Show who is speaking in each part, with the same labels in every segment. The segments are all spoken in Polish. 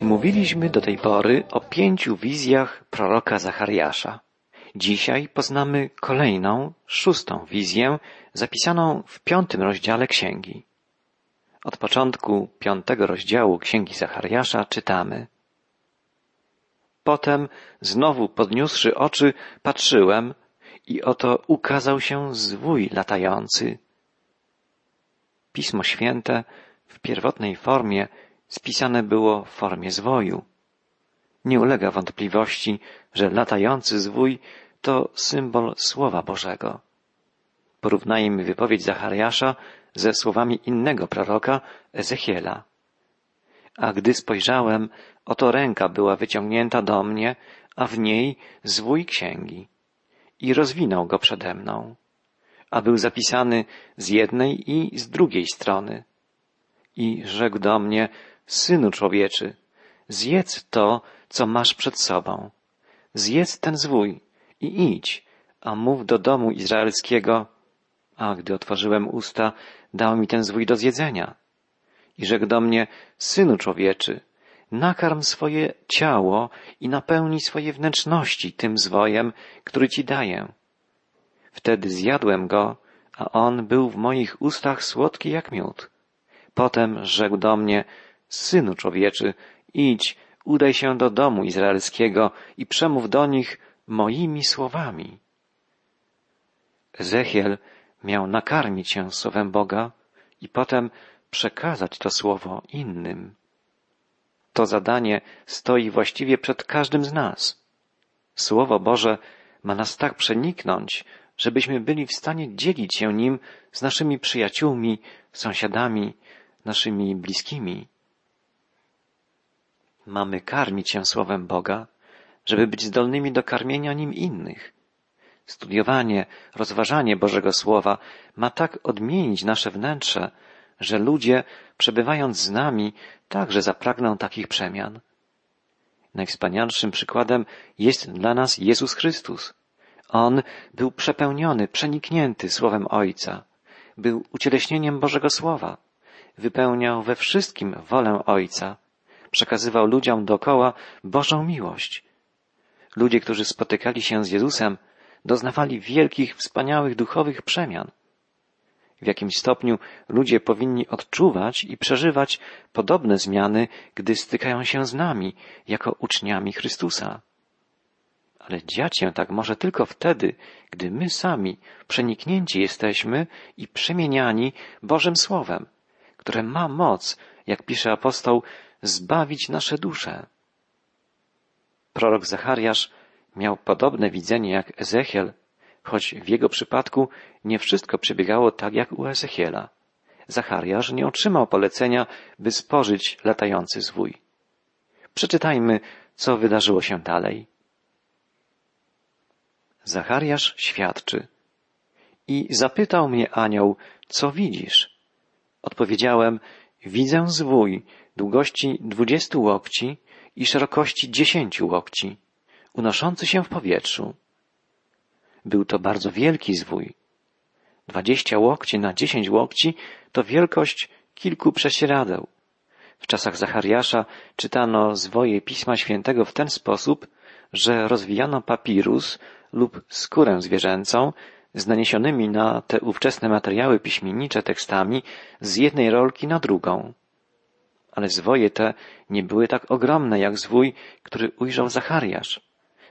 Speaker 1: Mówiliśmy do tej pory o pięciu wizjach proroka Zachariasza. Dzisiaj poznamy kolejną, szóstą wizję, zapisaną w piątym rozdziale księgi. Od początku piątego rozdziału księgi Zachariasza czytamy. Potem znowu podniósłszy oczy, patrzyłem i oto ukazał się zwój latający. Pismo Święte w pierwotnej formie spisane było w formie zwoju. Nie ulega wątpliwości, że latający zwój to symbol Słowa Bożego. Porównajmy wypowiedź Zachariasza ze słowami innego proroka, Ezechiela. A gdy spojrzałem, oto ręka była wyciągnięta do mnie, a w niej zwój księgi. I rozwinął go przede mną. A był zapisany z jednej i z drugiej strony. I rzekł do mnie, Synu człowieczy, zjedz to, co masz przed sobą. Zjedz ten zwój i idź, a mów do domu izraelskiego. A gdy otworzyłem usta, dał mi ten zwój do zjedzenia. I rzekł do mnie, Synu człowieczy, nakarm swoje ciało i napełnij swoje wnętrzności tym zwojem, który ci daję. Wtedy zjadłem go, a on był w moich ustach słodki jak miód. Potem rzekł do mnie, Synu człowieczy, idź, udaj się do domu izraelskiego i przemów do nich moimi słowami. Ezechiel miał nakarmić się słowem Boga i potem przekazać to słowo innym. To zadanie stoi właściwie przed każdym z nas. Słowo Boże ma nas tak przeniknąć, żebyśmy byli w stanie dzielić się nim z naszymi przyjaciółmi, sąsiadami, naszymi bliskimi. Mamy karmić się Słowem Boga, żeby być zdolnymi do karmienia nim innych. Studiowanie, rozważanie Bożego Słowa ma tak odmienić nasze wnętrze, że ludzie, przebywając z nami, także zapragną takich przemian. Najwspanialszym przykładem jest dla nas Jezus Chrystus. On był przepełniony, przeniknięty Słowem Ojca. Był ucieleśnieniem Bożego Słowa. Wypełniał we wszystkim wolę Ojca przekazywał ludziom dokoła Bożą miłość. Ludzie, którzy spotykali się z Jezusem, doznawali wielkich, wspaniałych duchowych przemian. W jakimś stopniu ludzie powinni odczuwać i przeżywać podobne zmiany, gdy stykają się z nami, jako uczniami Chrystusa. Ale dziać się tak może tylko wtedy, gdy my sami przeniknięci jesteśmy i przemieniani Bożym Słowem, które ma moc, jak pisze apostoł, zbawić nasze dusze. Prorok Zachariasz miał podobne widzenie jak Ezechiel, choć w jego przypadku nie wszystko przebiegało tak jak u Ezechiela. Zachariasz nie otrzymał polecenia, by spożyć latający zwój. Przeczytajmy, co wydarzyło się dalej. Zachariasz świadczy. I zapytał mnie anioł, co widzisz? Odpowiedziałem, widzę zwój, długości dwudziestu łokci i szerokości dziesięciu łokci, unoszący się w powietrzu. Był to bardzo wielki zwój. Dwadzieścia łokci na dziesięć łokci to wielkość kilku prześcieradeł. W czasach Zachariasza czytano zwoje Pisma Świętego w ten sposób, że rozwijano papirus lub skórę zwierzęcą z naniesionymi na te ówczesne materiały piśmiennicze tekstami z jednej rolki na drugą ale zwoje te nie były tak ogromne jak zwój, który ujrzał Zachariasz.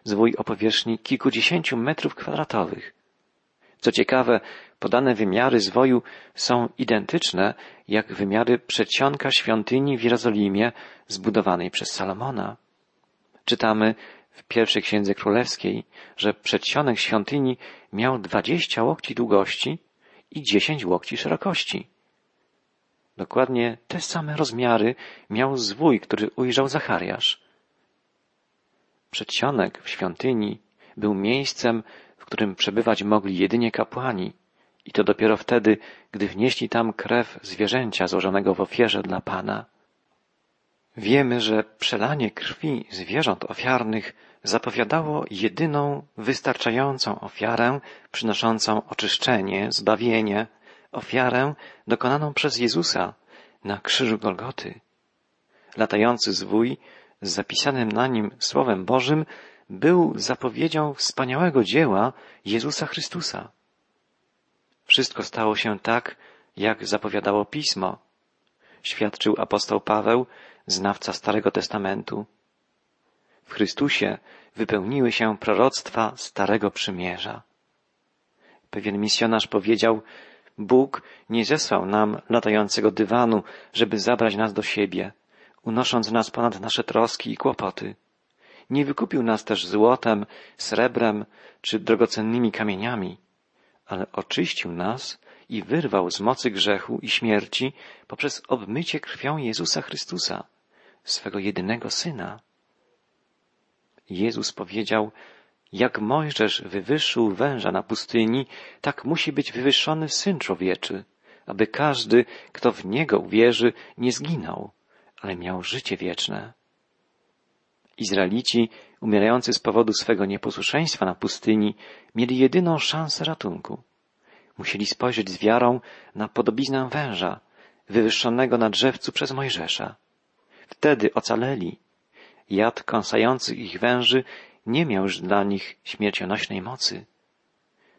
Speaker 1: Zwój o powierzchni kilkudziesięciu metrów kwadratowych. Co ciekawe, podane wymiary zwoju są identyczne jak wymiary przedsionka świątyni w Jerozolimie zbudowanej przez Salomona. Czytamy w pierwszej księdze królewskiej, że przedsionek świątyni miał dwadzieścia łokci długości i dziesięć łokci szerokości. Dokładnie te same rozmiary miał zwój, który ujrzał Zachariasz. Przedsionek w świątyni był miejscem, w którym przebywać mogli jedynie kapłani i to dopiero wtedy, gdy wnieśli tam krew zwierzęcia złożonego w ofierze dla Pana. Wiemy, że przelanie krwi zwierząt ofiarnych zapowiadało jedyną, wystarczającą ofiarę przynoszącą oczyszczenie, zbawienie, ofiarę dokonaną przez Jezusa na krzyżu Golgoty. latający zwój z zapisanym na nim Słowem Bożym był zapowiedzią wspaniałego dzieła Jezusa Chrystusa. Wszystko stało się tak, jak zapowiadało Pismo, świadczył apostoł Paweł, znawca Starego Testamentu. W Chrystusie wypełniły się proroctwa Starego Przymierza. Pewien misjonarz powiedział, Bóg nie zesłał nam latającego dywanu, żeby zabrać nas do siebie, unosząc nas ponad nasze troski i kłopoty. Nie wykupił nas też złotem, srebrem czy drogocennymi kamieniami, ale oczyścił nas i wyrwał z mocy grzechu i śmierci poprzez obmycie krwią Jezusa Chrystusa, swego jedynego Syna. Jezus powiedział, jak Mojżesz wywyższył węża na pustyni, tak musi być wywyższony Syn Człowieczy, aby każdy, kto w Niego uwierzy, nie zginął, ale miał życie wieczne. Izraelici, umierający z powodu swego nieposłuszeństwa na pustyni, mieli jedyną szansę ratunku. Musieli spojrzeć z wiarą na podobiznę węża, wywyższonego na drzewcu przez Mojżesza. Wtedy ocaleli. Jad kąsających ich węży nie miał już dla nich śmiercionośnej mocy.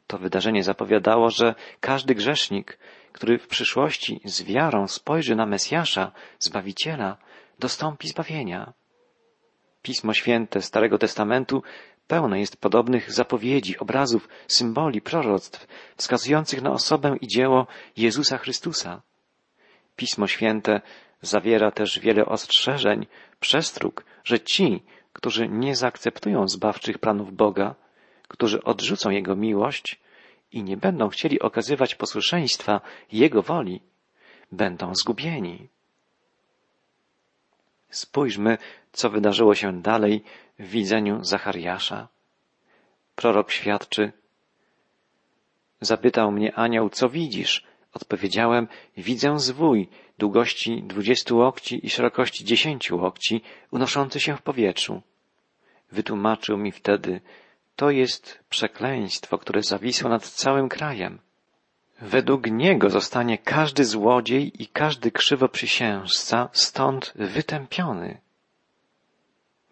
Speaker 1: To wydarzenie zapowiadało, że każdy grzesznik, który w przyszłości z wiarą spojrzy na Mesjasza, Zbawiciela, dostąpi zbawienia. Pismo Święte Starego Testamentu pełne jest podobnych zapowiedzi, obrazów, symboli, proroctw, wskazujących na osobę i dzieło Jezusa Chrystusa. Pismo Święte zawiera też wiele ostrzeżeń, przestróg, że ci, którzy nie zaakceptują zbawczych planów Boga, którzy odrzucą Jego miłość i nie będą chcieli okazywać posłuszeństwa Jego woli, będą zgubieni. Spójrzmy, co wydarzyło się dalej w widzeniu Zachariasza. Prorok świadczy, Zapytał mnie anioł, co widzisz? Odpowiedziałem, widzę zwój długości dwudziestu łokci i szerokości dziesięciu łokci, unoszący się w powietrzu. Wytłumaczył mi wtedy, to jest przekleństwo, które zawisło nad całym krajem. Według niego zostanie każdy złodziej i każdy krzywoprzysiężca stąd wytępiony.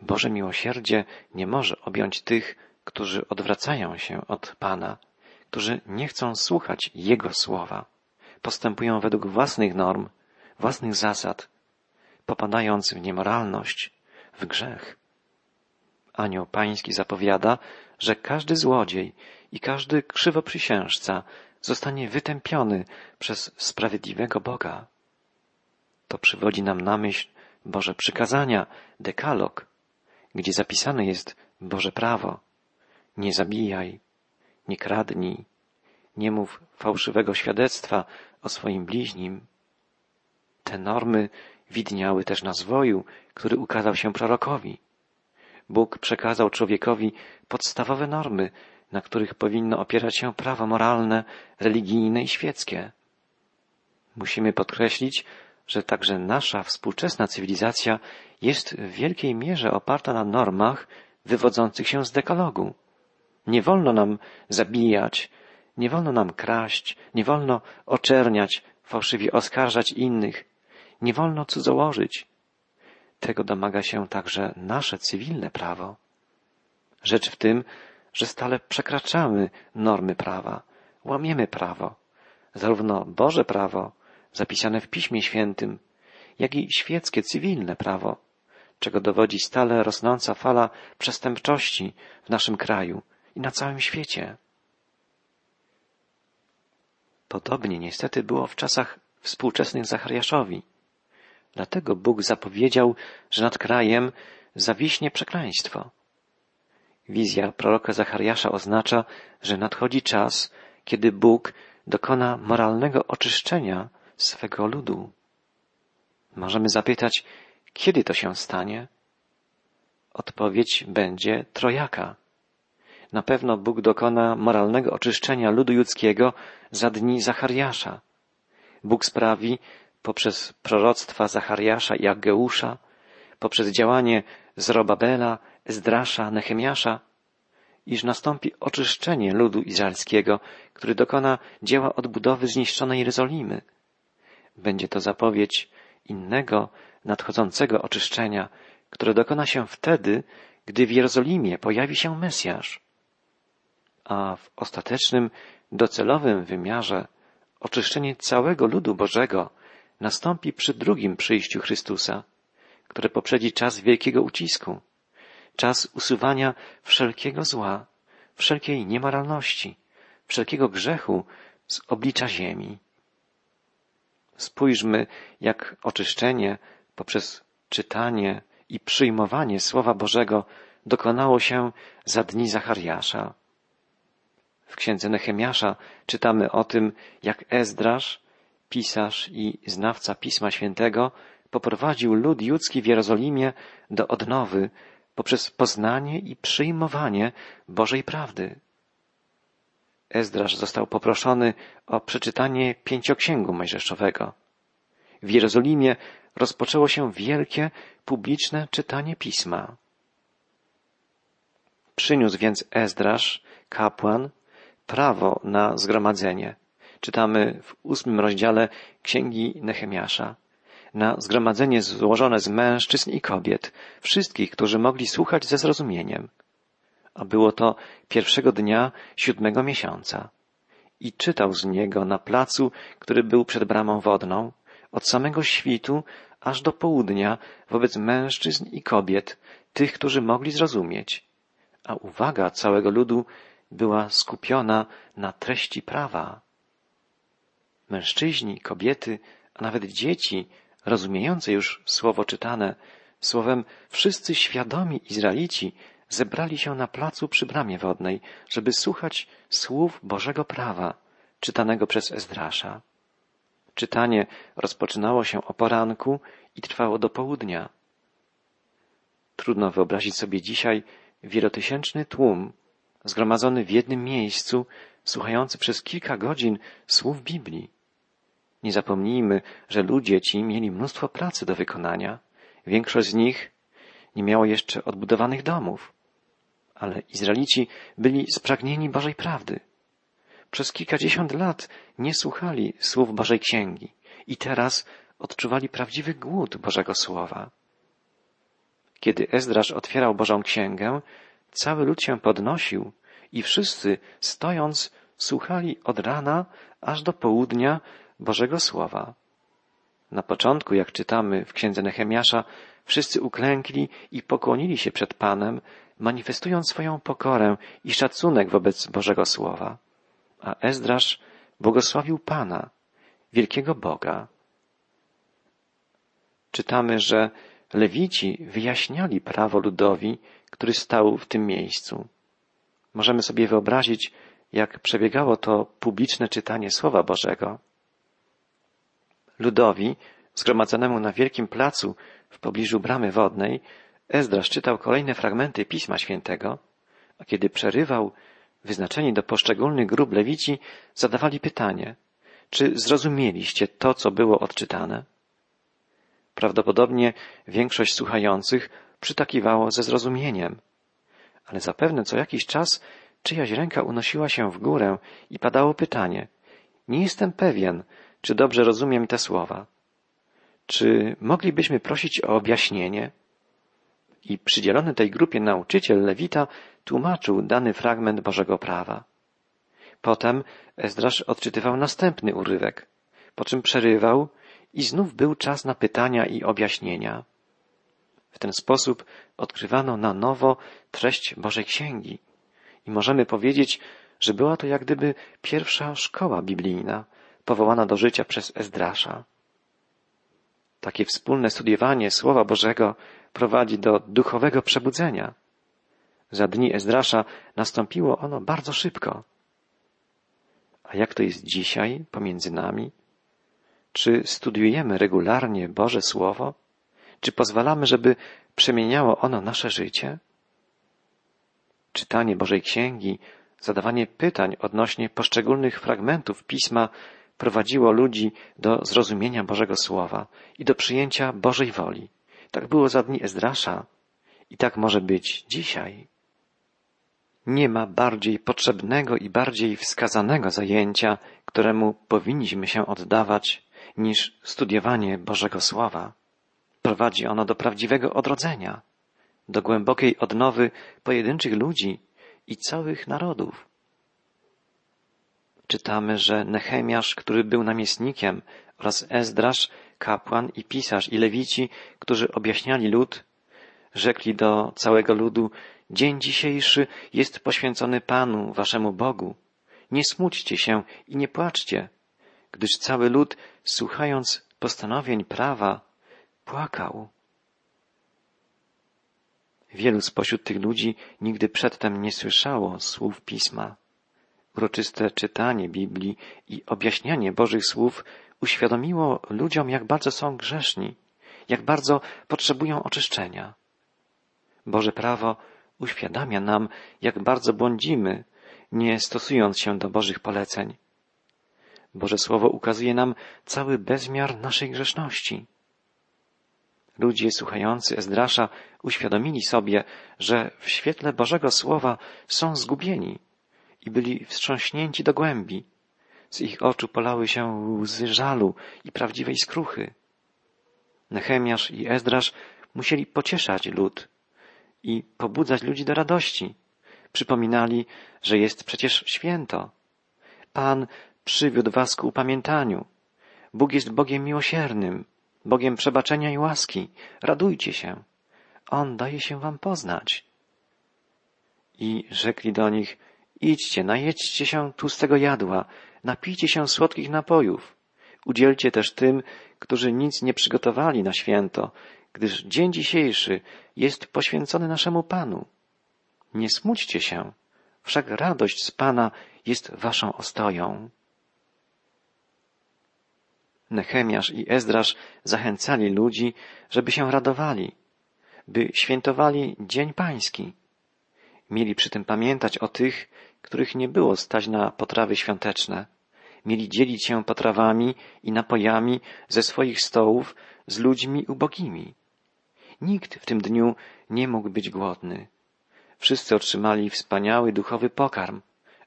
Speaker 1: Boże miłosierdzie nie może objąć tych, którzy odwracają się od Pana, którzy nie chcą słuchać Jego słowa, postępują według własnych norm, własnych zasad, popadając w niemoralność, w grzech. Anioł Pański zapowiada, że każdy złodziej i każdy krzywoprzysiężca zostanie wytępiony przez sprawiedliwego Boga. To przywodzi nam na myśl Boże przykazania, dekalog, gdzie zapisane jest Boże prawo. Nie zabijaj, nie kradnij, nie mów fałszywego świadectwa o swoim bliźnim. Te normy widniały też na zwoju, który ukazał się prorokowi. Bóg przekazał człowiekowi podstawowe normy, na których powinno opierać się prawo moralne, religijne i świeckie. Musimy podkreślić, że także nasza współczesna cywilizacja jest w wielkiej mierze oparta na normach wywodzących się z dekalogu. Nie wolno nam zabijać, nie wolno nam kraść, nie wolno oczerniać, fałszywie oskarżać innych, nie wolno cudzołożyć. Tego domaga się także nasze cywilne prawo. Rzecz w tym, że stale przekraczamy normy prawa, łamiemy prawo, zarówno Boże prawo, zapisane w Piśmie Świętym, jak i świeckie, cywilne prawo, czego dowodzi stale rosnąca fala przestępczości w naszym kraju i na całym świecie. Podobnie niestety było w czasach współczesnych Zachariaszowi. Dlatego Bóg zapowiedział, że nad krajem zawiśnie przekleństwo. Wizja proroka Zachariasza oznacza, że nadchodzi czas, kiedy Bóg dokona moralnego oczyszczenia swego ludu. Możemy zapytać, kiedy to się stanie? Odpowiedź będzie trojaka. Na pewno Bóg dokona moralnego oczyszczenia ludu ludzkiego za dni Zachariasza. Bóg sprawi poprzez proroctwa Zachariasza i Aggeusza, poprzez działanie Zrobabela, Ezdrasza, Nehemiasza, iż nastąpi oczyszczenie ludu izraelskiego, który dokona dzieła odbudowy zniszczonej Jerozolimy. Będzie to zapowiedź innego, nadchodzącego oczyszczenia, które dokona się wtedy, gdy w Jerozolimie pojawi się Mesjasz. A w ostatecznym, docelowym wymiarze oczyszczenie całego ludu Bożego nastąpi przy drugim przyjściu Chrystusa, które poprzedzi czas wielkiego ucisku, czas usuwania wszelkiego zła, wszelkiej niemoralności, wszelkiego grzechu z oblicza ziemi. Spójrzmy, jak oczyszczenie poprzez czytanie i przyjmowanie Słowa Bożego dokonało się za dni Zachariasza. W księdze Nehemiasza czytamy o tym, jak Ezdrasz, pisarz i znawca Pisma Świętego, poprowadził lud judzki w Jerozolimie do odnowy poprzez poznanie i przyjmowanie Bożej prawdy. Ezdrasz został poproszony o przeczytanie pięcioksięgu mojżeszowego. W Jerozolimie rozpoczęło się wielkie, publiczne czytanie pisma. Przyniósł więc Ezdrasz, kapłan, prawo na zgromadzenie. Czytamy w ósmym rozdziale Księgi Nehemiasza. Na zgromadzenie złożone z mężczyzn i kobiet, wszystkich, którzy mogli słuchać ze zrozumieniem. A było to pierwszego dnia siódmego miesiąca. I czytał z niego na placu, który był przed bramą wodną, od samego świtu aż do południa wobec mężczyzn i kobiet, tych, którzy mogli zrozumieć. A uwaga całego ludu była skupiona na treści prawa. Mężczyźni, kobiety, a nawet dzieci, rozumiejące już słowo czytane, słowem wszyscy świadomi Izraelici zebrali się na placu przy bramie wodnej, żeby słuchać słów Bożego prawa, czytanego przez Ezdrasza. Czytanie rozpoczynało się o poranku i trwało do południa. Trudno wyobrazić sobie dzisiaj wielotysięczny tłum zgromadzony w jednym miejscu, słuchający przez kilka godzin słów Biblii. Nie zapomnijmy, że ludzie ci mieli mnóstwo pracy do wykonania. Większość z nich nie miało jeszcze odbudowanych domów. Ale Izraelici byli spragnieni Bożej prawdy. Przez kilkadziesiąt lat nie słuchali słów Bożej Księgi i teraz odczuwali prawdziwy głód Bożego Słowa. Kiedy Ezdrasz otwierał Bożą Księgę, cały lud się podnosił i wszyscy, stojąc, słuchali od rana aż do południa Bożego Słowa. Na początku, jak czytamy w księdze Nehemiasza, wszyscy uklękli i pokłonili się przed Panem, manifestując swoją pokorę i szacunek wobec Bożego Słowa. A Ezdrasz błogosławił Pana, wielkiego Boga. Czytamy, że Lewici wyjaśniali prawo ludowi, który stał w tym miejscu. Możemy sobie wyobrazić, jak przebiegało to publiczne czytanie Słowa Bożego. Ludowi, zgromadzonemu na wielkim placu w pobliżu bramy wodnej, Ezdrasz czytał kolejne fragmenty Pisma Świętego, a kiedy przerywał, wyznaczeni do poszczególnych grup lewici zadawali pytanie, czy zrozumieliście to, co było odczytane? Prawdopodobnie większość słuchających przytakiwało ze zrozumieniem, ale zapewne co jakiś czas czyjaś ręka unosiła się w górę i padało pytanie. Nie jestem pewien, czy dobrze rozumiem te słowa. Czy moglibyśmy prosić o objaśnienie? I przydzielony tej grupie nauczyciel Lewita tłumaczył dany fragment Bożego Prawa. Potem Ezdrasz odczytywał następny urywek, po czym przerywał i znów był czas na pytania i objaśnienia. W ten sposób odkrywano na nowo treść Bożej Księgi i możemy powiedzieć, że była to jak gdyby pierwsza szkoła biblijna, powołana do życia przez Ezdrasza. Takie wspólne studiowanie Słowa Bożego prowadzi do duchowego przebudzenia. Za dni Ezdrasza nastąpiło ono bardzo szybko. A jak to jest dzisiaj pomiędzy nami? Czy studiujemy regularnie Boże Słowo? Czy pozwalamy, żeby przemieniało ono nasze życie? Czytanie Bożej Księgi, zadawanie pytań odnośnie poszczególnych fragmentów pisma prowadziło ludzi do zrozumienia Bożego Słowa i do przyjęcia Bożej woli. Tak było za dni Ezdrasza i tak może być dzisiaj. Nie ma bardziej potrzebnego i bardziej wskazanego zajęcia, któremu powinniśmy się oddawać, niż studiowanie Bożego Słowa. Prowadzi ono do prawdziwego odrodzenia, do głębokiej odnowy pojedynczych ludzi i całych narodów. Czytamy, że Nehemiasz, który był namiestnikiem, oraz Ezdrasz, kapłan i pisarz i lewici, którzy objaśniali lud, rzekli do całego ludu, dzień dzisiejszy jest poświęcony Panu, waszemu Bogu. Nie smućcie się i nie płaczcie, gdyż cały lud, słuchając postanowień prawa, płakał. Wielu spośród tych ludzi nigdy przedtem nie słyszało słów pisma. Uroczyste czytanie Biblii i objaśnianie Bożych słów uświadomiło ludziom, jak bardzo są grzeszni, jak bardzo potrzebują oczyszczenia. Boże prawo uświadamia nam, jak bardzo błądzimy, nie stosując się do Bożych poleceń. Boże Słowo ukazuje nam cały bezmiar naszej grzeszności. Ludzie słuchający Ezdrasza uświadomili sobie, że w świetle Bożego Słowa są zgubieni i byli wstrząśnięci do głębi. Z ich oczu polały się łzy żalu i prawdziwej skruchy. Nehemiasz i Ezdrasz musieli pocieszać lud i pobudzać ludzi do radości. Przypominali, że jest przecież święto. Pan przywiódł was ku upamiętaniu. Bóg jest Bogiem miłosiernym, Bogiem przebaczenia i łaski. Radujcie się. On daje się wam poznać. I rzekli do nich, idźcie, najedźcie się tłustego jadła, napijcie się słodkich napojów. Udzielcie też tym, którzy nic nie przygotowali na święto, gdyż dzień dzisiejszy jest poświęcony naszemu Panu. Nie smućcie się, wszak radość z Pana jest waszą ostoją. Nechemiasz i Ezdrasz zachęcali ludzi, żeby się radowali, by świętowali Dzień Pański. Mieli przy tym pamiętać o tych, których nie było stać na potrawy świąteczne. Mieli dzielić się potrawami i napojami ze swoich stołów z ludźmi ubogimi. Nikt w tym dniu nie mógł być głodny. Wszyscy otrzymali wspaniały duchowy pokarm,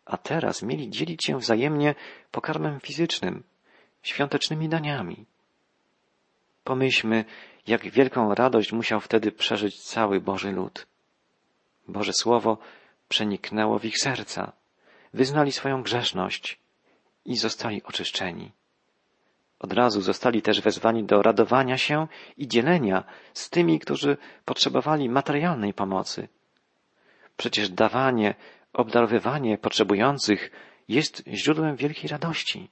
Speaker 1: a teraz mieli dzielić się wzajemnie pokarmem fizycznym, świątecznymi daniami. Pomyślmy, jak wielką radość musiał wtedy przeżyć cały Boży lud. Boże Słowo przeniknęło w ich serca, wyznali swoją grzeszność i zostali oczyszczeni. Od razu zostali też wezwani do radowania się i dzielenia z tymi, którzy potrzebowali materialnej pomocy. Przecież dawanie, obdarowywanie potrzebujących jest źródłem wielkiej radości.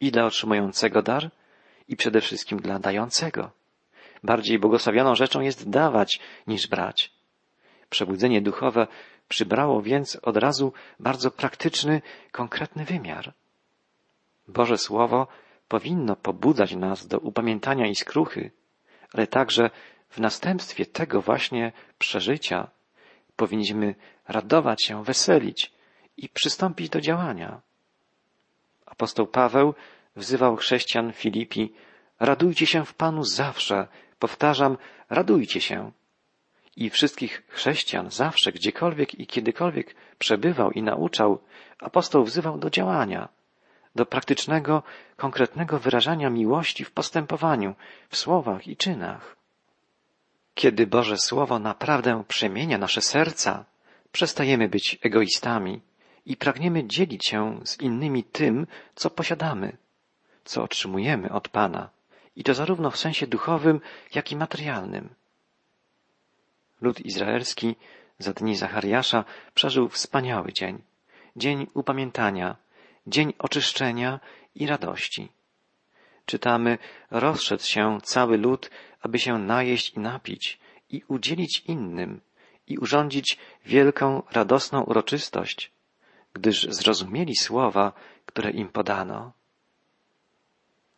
Speaker 1: I dla otrzymującego dar, i przede wszystkim dla dającego. Bardziej błogosławioną rzeczą jest dawać niż brać. Przebudzenie duchowe przybrało więc od razu bardzo praktyczny, konkretny wymiar. Boże Słowo powinno pobudzać nas do upamiętania i skruchy, ale także w następstwie tego właśnie przeżycia powinniśmy radować się, weselić i przystąpić do działania. Apostoł Paweł wzywał chrześcijan Filipi, radujcie się w Panu zawsze, powtarzam, radujcie się. I wszystkich chrześcijan zawsze, gdziekolwiek i kiedykolwiek przebywał i nauczał, apostoł wzywał do działania do praktycznego, konkretnego wyrażania miłości w postępowaniu, w słowach i czynach. Kiedy Boże Słowo naprawdę przemienia nasze serca, przestajemy być egoistami i pragniemy dzielić się z innymi tym, co posiadamy, co otrzymujemy od Pana, i to zarówno w sensie duchowym, jak i materialnym. Lud izraelski za dni Zachariasza przeżył wspaniały dzień, dzień upamiętania, dzień oczyszczenia i radości. Czytamy, rozszedł się cały lud, aby się najeść i napić i udzielić innym i urządzić wielką, radosną uroczystość, gdyż zrozumieli słowa, które im podano.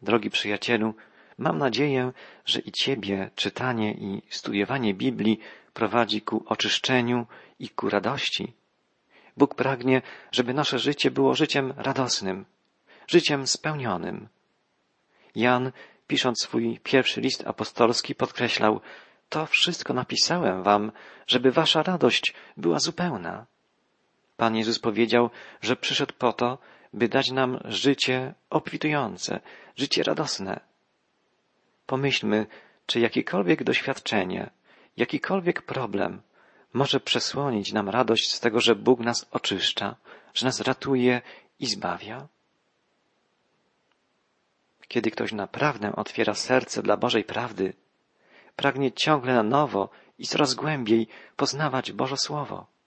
Speaker 1: Drogi przyjacielu, mam nadzieję, że i Ciebie czytanie i studiowanie Biblii prowadzi ku oczyszczeniu i ku radości. Bóg pragnie, żeby nasze życie było życiem radosnym, życiem spełnionym. Jan, pisząc swój pierwszy list apostolski, podkreślał, to wszystko napisałem wam, żeby wasza radość była zupełna. Pan Jezus powiedział, że przyszedł po to, by dać nam życie obfitujące, życie radosne. Pomyślmy, Czy jakiekolwiek doświadczenie, jakikolwiek problem może przesłonić nam radość z tego, że Bóg nas oczyszcza, że nas ratuje i zbawia? Kiedy ktoś naprawdę otwiera serce dla Bożej prawdy, pragnie ciągle na nowo i coraz głębiej poznawać Boże Słowo.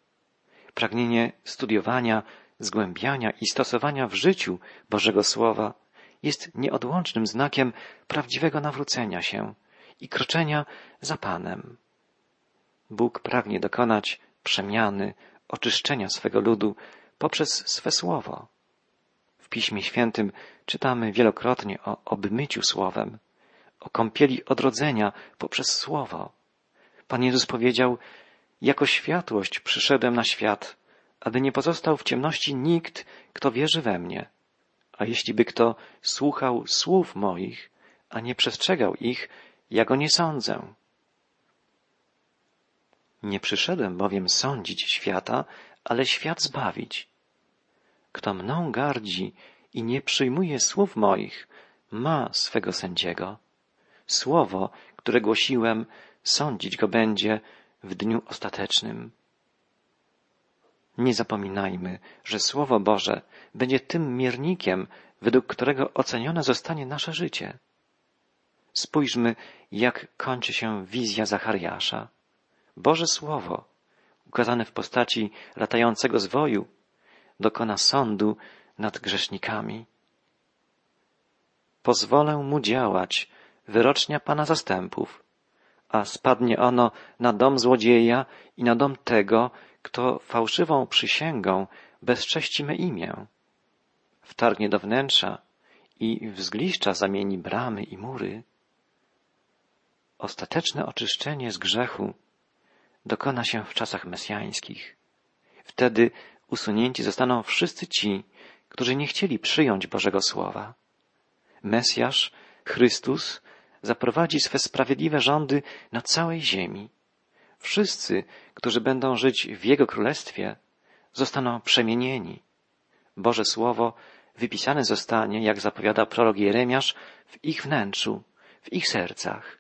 Speaker 1: Pragnienie studiowania, zgłębiania i stosowania w życiu Bożego Słowa jest nieodłącznym znakiem prawdziwego nawrócenia się i kroczenia za Panem. Bóg pragnie dokonać przemiany, oczyszczenia swego ludu poprzez swe słowo. W Piśmie Świętym czytamy wielokrotnie o obmyciu słowem, o kąpieli odrodzenia poprzez słowo. Pan Jezus powiedział, jako światłość przyszedłem na świat, aby nie pozostał w ciemności nikt, kto wierzy we mnie. A jeśli by kto słuchał słów moich, a nie przestrzegał ich, ja go nie sądzę. Nie przyszedłem bowiem sądzić świata, ale świat zbawić. Kto mną gardzi i nie przyjmuje słów moich, ma swego sędziego. Słowo, które głosiłem, sądzić go będzie w dniu ostatecznym. Nie zapominajmy, że Słowo Boże będzie tym miernikiem, według którego ocenione zostanie nasze życie. Spójrzmy, jak kończy się wizja Zachariasza. Boże Słowo, ukazane w postaci latającego zwoju, dokona sądu nad grzesznikami. Pozwolę mu działać, wyrocznia Pana zastępów, a spadnie ono na dom złodzieja i na dom tego, kto fałszywą przysięgą bezcześci me imię. Wtargnie do wnętrza i w zamieni bramy i mury. Ostateczne oczyszczenie z grzechu dokona się w czasach mesjańskich. Wtedy usunięci zostaną wszyscy ci, którzy nie chcieli przyjąć Bożego Słowa. Mesjasz, Chrystus, zaprowadzi swe sprawiedliwe rządy na całej ziemi. Wszyscy, którzy będą żyć w Jego Królestwie, zostaną przemienieni. Boże Słowo wypisane zostanie, jak zapowiada prorok Jeremiasz, w ich wnętrzu, w ich sercach.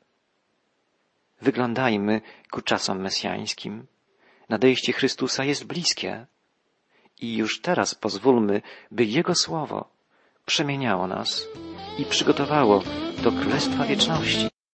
Speaker 1: Wyglądajmy ku czasom mesjańskim. Nadejście Chrystusa jest bliskie. I już teraz pozwólmy, by Jego Słowo przemieniało nas i przygotowało do Królestwa Wieczności.